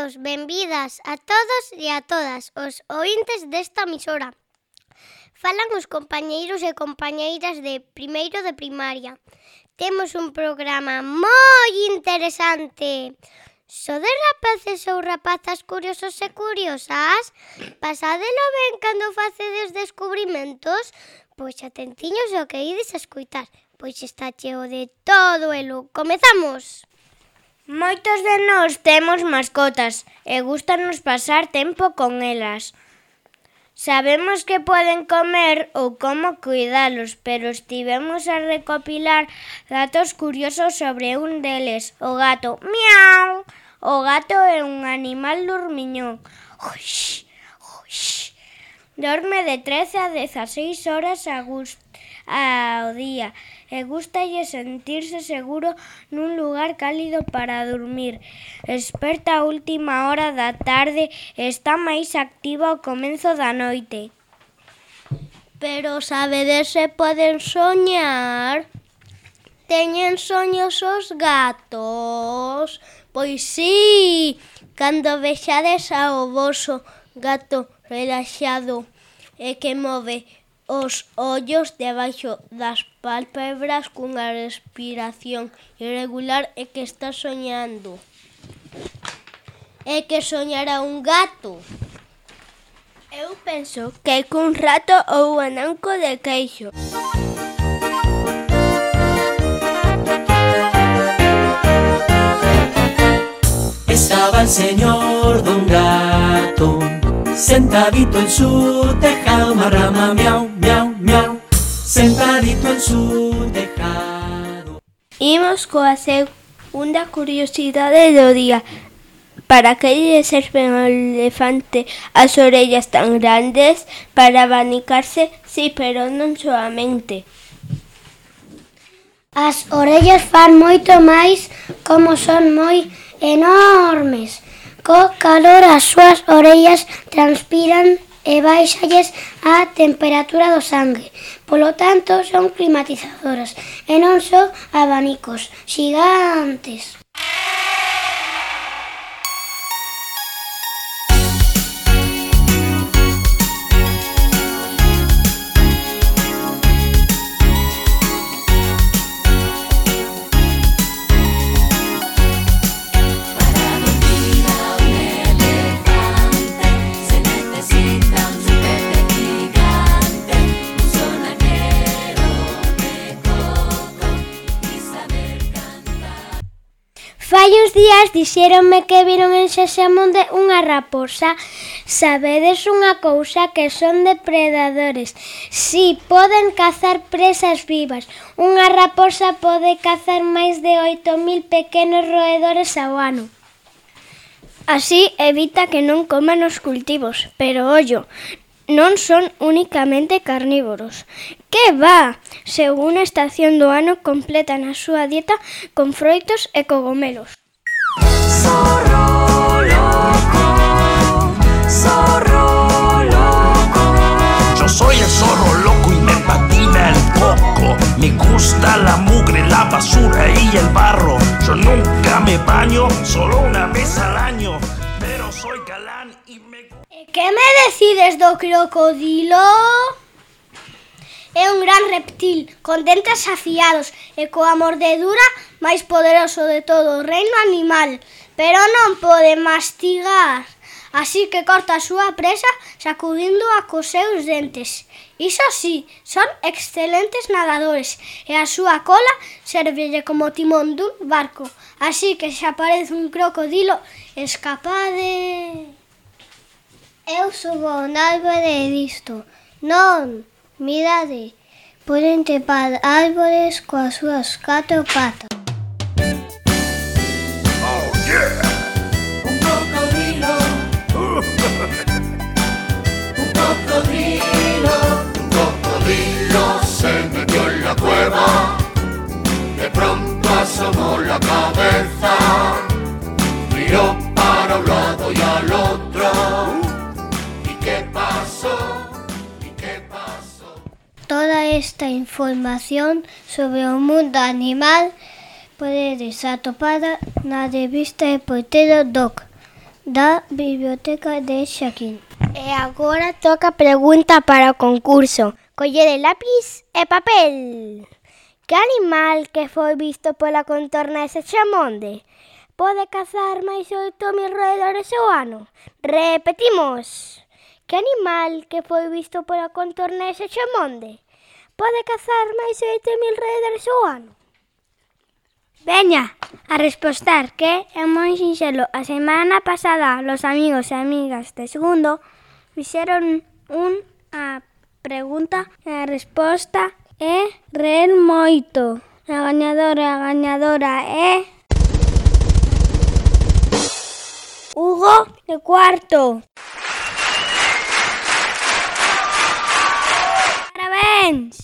Benvidos, benvidas a todos e a todas os ointes desta emisora. Falan os compañeiros e compañeiras de primeiro de primaria. Temos un programa moi interesante. Sodes rapaces ou rapazas curiosos e curiosas? Pasadelo ben cando facedes descubrimentos? Pois atentiños o que ides a escuitar, pois está cheo de todo elo. Comezamos! Moitos de nós temos mascotas e gustanos pasar tempo con elas. Sabemos que poden comer ou como cuidalos, pero estivemos a recopilar datos curiosos sobre un deles, o gato. Miau! O gato é un animal durmiñón. Uix, uix. Dorme de 13 a 16 horas a gusto ao día e gustalle sentirse seguro nun lugar cálido para dormir. Esperta a última hora da tarde e está máis activa ao comenzo da noite. Pero sabedes se poden soñar? Teñen soños os gatos? Pois sí, cando vexades ao voso gato relaxado e que move os ollos debaixo das pálpebras cunha respiración irregular e que está soñando. É que soñará un gato. Eu penso que é cun rato ou un ananco de queixo. Estaba el señor don gato sentadito en su tejado marrama miau sentadito en su tejado. Imos coa segunda curiosidade do día. Para que lle serven ao elefante as orellas tan grandes? Para abanicarse, sí, pero non soamente. As orellas fan moito máis como son moi enormes. Co calor as súas orellas transpiran e baixalles a temperatura do sangue. Polo tanto, son climatizadoras e non son abanicos xigantes. Fai uns días dixéronme que viron en Xaxamonde unha raposa. Sabedes unha cousa que son depredadores. Si, poden cazar presas vivas. Unha raposa pode cazar máis de 8.000 pequenos roedores ao ano. Así evita que non coman os cultivos, pero ollo, non son únicamente carnívoros. Que va? Según a estación do ano completan a súa dieta con froitos e cogomelos. Zorro loco, zorro loco. Yo soy el zorro loco y me patina el coco. Me gusta la mugre, la basura y el barro. Yo nunca me baño, solo una vez al año. galán e me... Eh, e que me decides do crocodilo? É un gran reptil, con dentes afiados e coa mordedura máis poderoso de todo o reino animal, pero non pode mastigar. Así que corta a súa presa sacudindo a cos seus dentes Iso si, son excelentes nadadores e a súa cola servelle como timón dun barco. Así que se aparece un crocodilo escapade... Eu subo un árbore e disto. Non, mirade, poden trepar árbores coas súas catro patas. Cueva, de pronto asomó la cabeza, miró para un lado y al otro. ¿Y qué pasó? ¿Y qué pasó? Toda esta información sobre o mundo animal podedes atopada na revista de Portero Doc. da Biblioteca de Xaquín. E agora toca pregunta para o concurso. Collede lápiz e papel. Que animal que foi visto pola contorna de Xamonde pode cazar máis de 8.000 roedores ao ano? Repetimos. Que animal que foi visto pola contorna de Xamonde pode cazar máis de 8.000 roedores ao ano? Veña, a respostar que é moi sinxelo. A semana pasada, los amigos e amigas de segundo fixeron unha pregunta e a resposta é rer moito. A gañadora, a gañadora é... Hugo de cuarto. Parabéns!